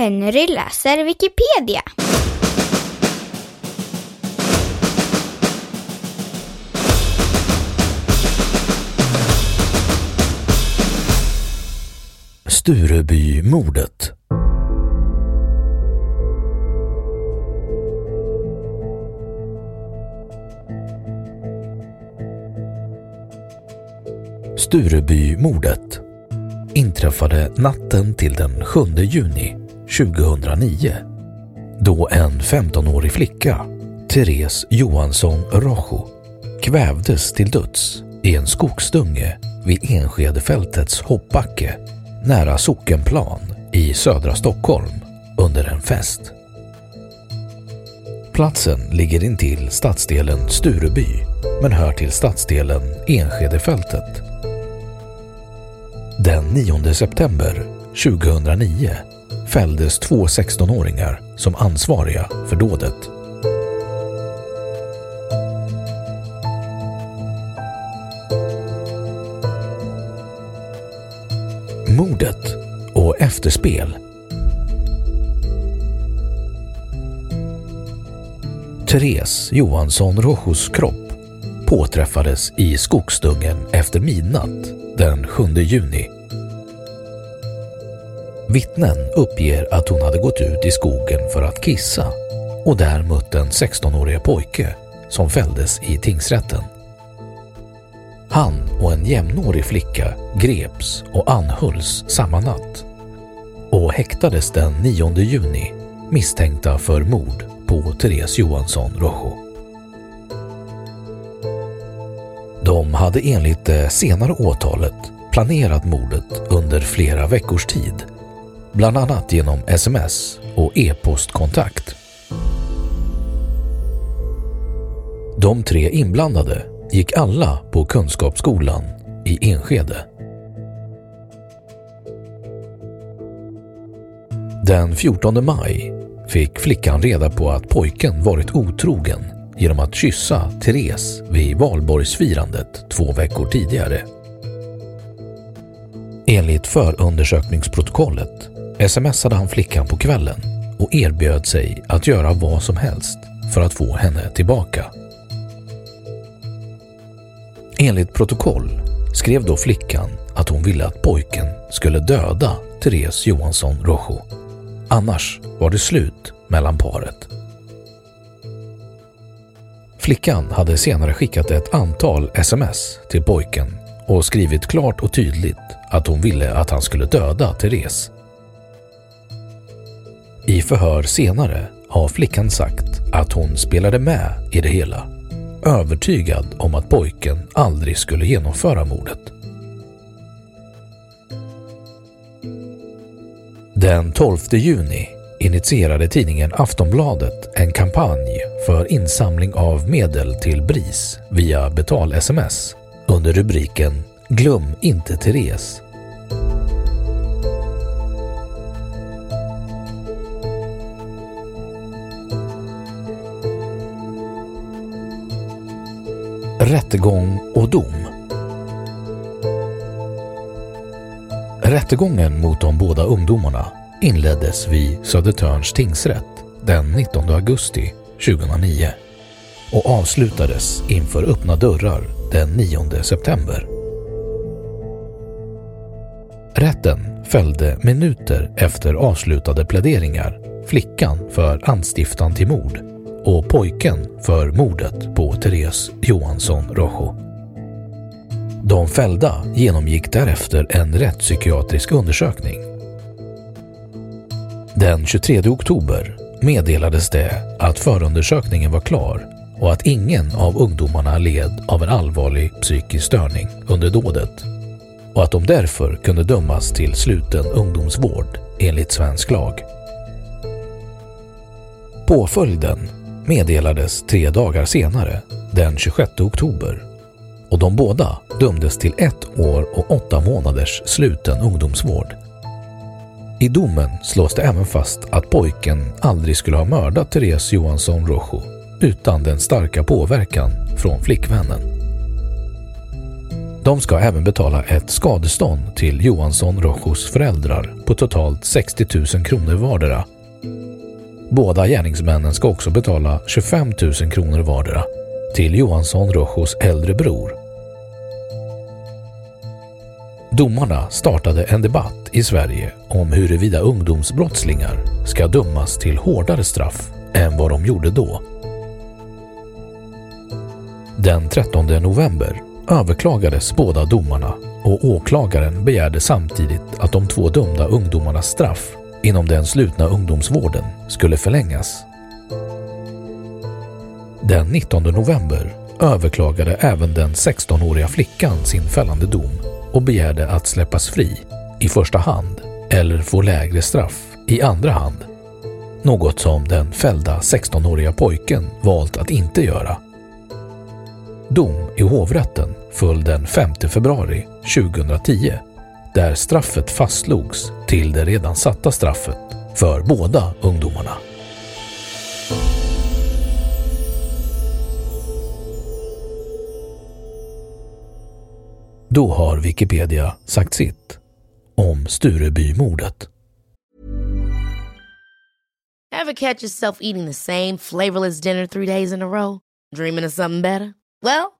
Henry läser Wikipedia. Sturebymordet Sturebymordet inträffade natten till den 7 juni 2009 då en 15-årig flicka, Therese Johansson Rojo, kvävdes till döds i en skogsdunge vid Enskedefältets hoppbacke nära Sockenplan i södra Stockholm under en fest. Platsen ligger intill stadsdelen Stureby men hör till stadsdelen Enskedefältet. Den 9 september 2009 fälldes två 16-åringar som ansvariga för dådet. Mordet och efterspel Therese Johansson Rojos kropp påträffades i skogsdungen efter midnatt den 7 juni. Vittnen uppger att hon hade gått ut i skogen för att kissa och där mött en 16-årig pojke som fälldes i tingsrätten. Han och en jämnårig flicka greps och anhölls samma natt och häktades den 9 juni misstänkta för mord på Therese Johansson Rojo. De hade enligt det senare åtalet planerat mordet under flera veckors tid, bland annat genom sms och e-postkontakt. De tre inblandade gick alla på Kunskapsskolan i Enskede. Den 14 maj fick flickan reda på att pojken varit otrogen genom att kyssa Therese vid valborgsfirandet två veckor tidigare. Enligt förundersökningsprotokollet smsade han flickan på kvällen och erbjöd sig att göra vad som helst för att få henne tillbaka. Enligt protokoll skrev då flickan att hon ville att pojken skulle döda Therese Johansson Rojo. Annars var det slut mellan paret. Flickan hade senare skickat ett antal sms till pojken och skrivit klart och tydligt att hon ville att han skulle döda Therese. I förhör senare har flickan sagt att hon spelade med i det hela, övertygad om att pojken aldrig skulle genomföra mordet. Den 12 juni initierade tidningen Aftonbladet en kampanj för insamling av medel till BRIS via betal-sms under rubriken “Glöm inte Therese” Rättegång och dom Rättegången mot de båda ungdomarna inleddes vid Södertörns tingsrätt den 19 augusti 2009 och avslutades inför öppna dörrar den 9 september. Rätten fällde minuter efter avslutade pläderingar flickan för anstiftan till mord och pojken för mordet på Therese Johansson Rojo. De fällda genomgick därefter en rättspsykiatrisk undersökning. Den 23 oktober meddelades det att förundersökningen var klar och att ingen av ungdomarna led av en allvarlig psykisk störning under dådet och att de därför kunde dömas till sluten ungdomsvård enligt svensk lag. Påföljden meddelades tre dagar senare, den 26 oktober och de båda dömdes till ett år och åtta månaders sluten ungdomsvård. I domen slås det även fast att pojken aldrig skulle ha mördat Therese Johansson Rojo utan den starka påverkan från flickvännen. De ska även betala ett skadestånd till Johansson Rojos föräldrar på totalt 60 000 kronor vardera. Båda gärningsmännen ska också betala 25 000 kronor vardera till Johansson Rojos äldre bror. Domarna startade en debatt i Sverige om huruvida ungdomsbrottslingar ska dömas till hårdare straff än vad de gjorde då. Den 13 november överklagades båda domarna och åklagaren begärde samtidigt att de två dömda ungdomarnas straff inom den slutna ungdomsvården skulle förlängas. Den 19 november överklagade även den 16-åriga flickan sin fällande dom och begärde att släppas fri i första hand eller få lägre straff i andra hand. Något som den fällda 16-åriga pojken valt att inte göra. Dom i hovrätten föll den 5 februari 2010 där straffet fastslogs till det redan satta straffet för båda ungdomarna. Då har Wikipedia sagt sitt om Sturebymordet. Have catch yourself eating the same flavorless dinner three days in a row? Dreaming of something better? Well,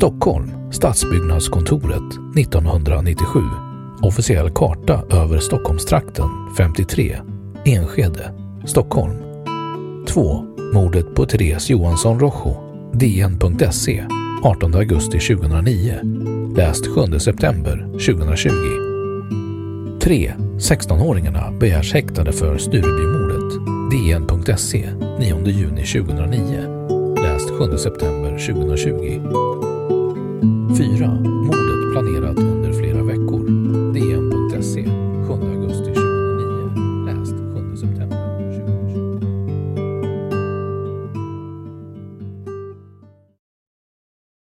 Stockholm, Stadsbyggnadskontoret 1997. Officiell karta över Stockholmstrakten 53. Enskede, Stockholm. 2. Mordet på Therese Johansson Rojo. DN.se 18 augusti 2009. Läst 7 september 2020. 3. 16-åringarna begärs häktade för Sturebymordet. DN.se 9 juni 2009. Läst 7 september 2020. 4. Mordet planerat under flera veckor.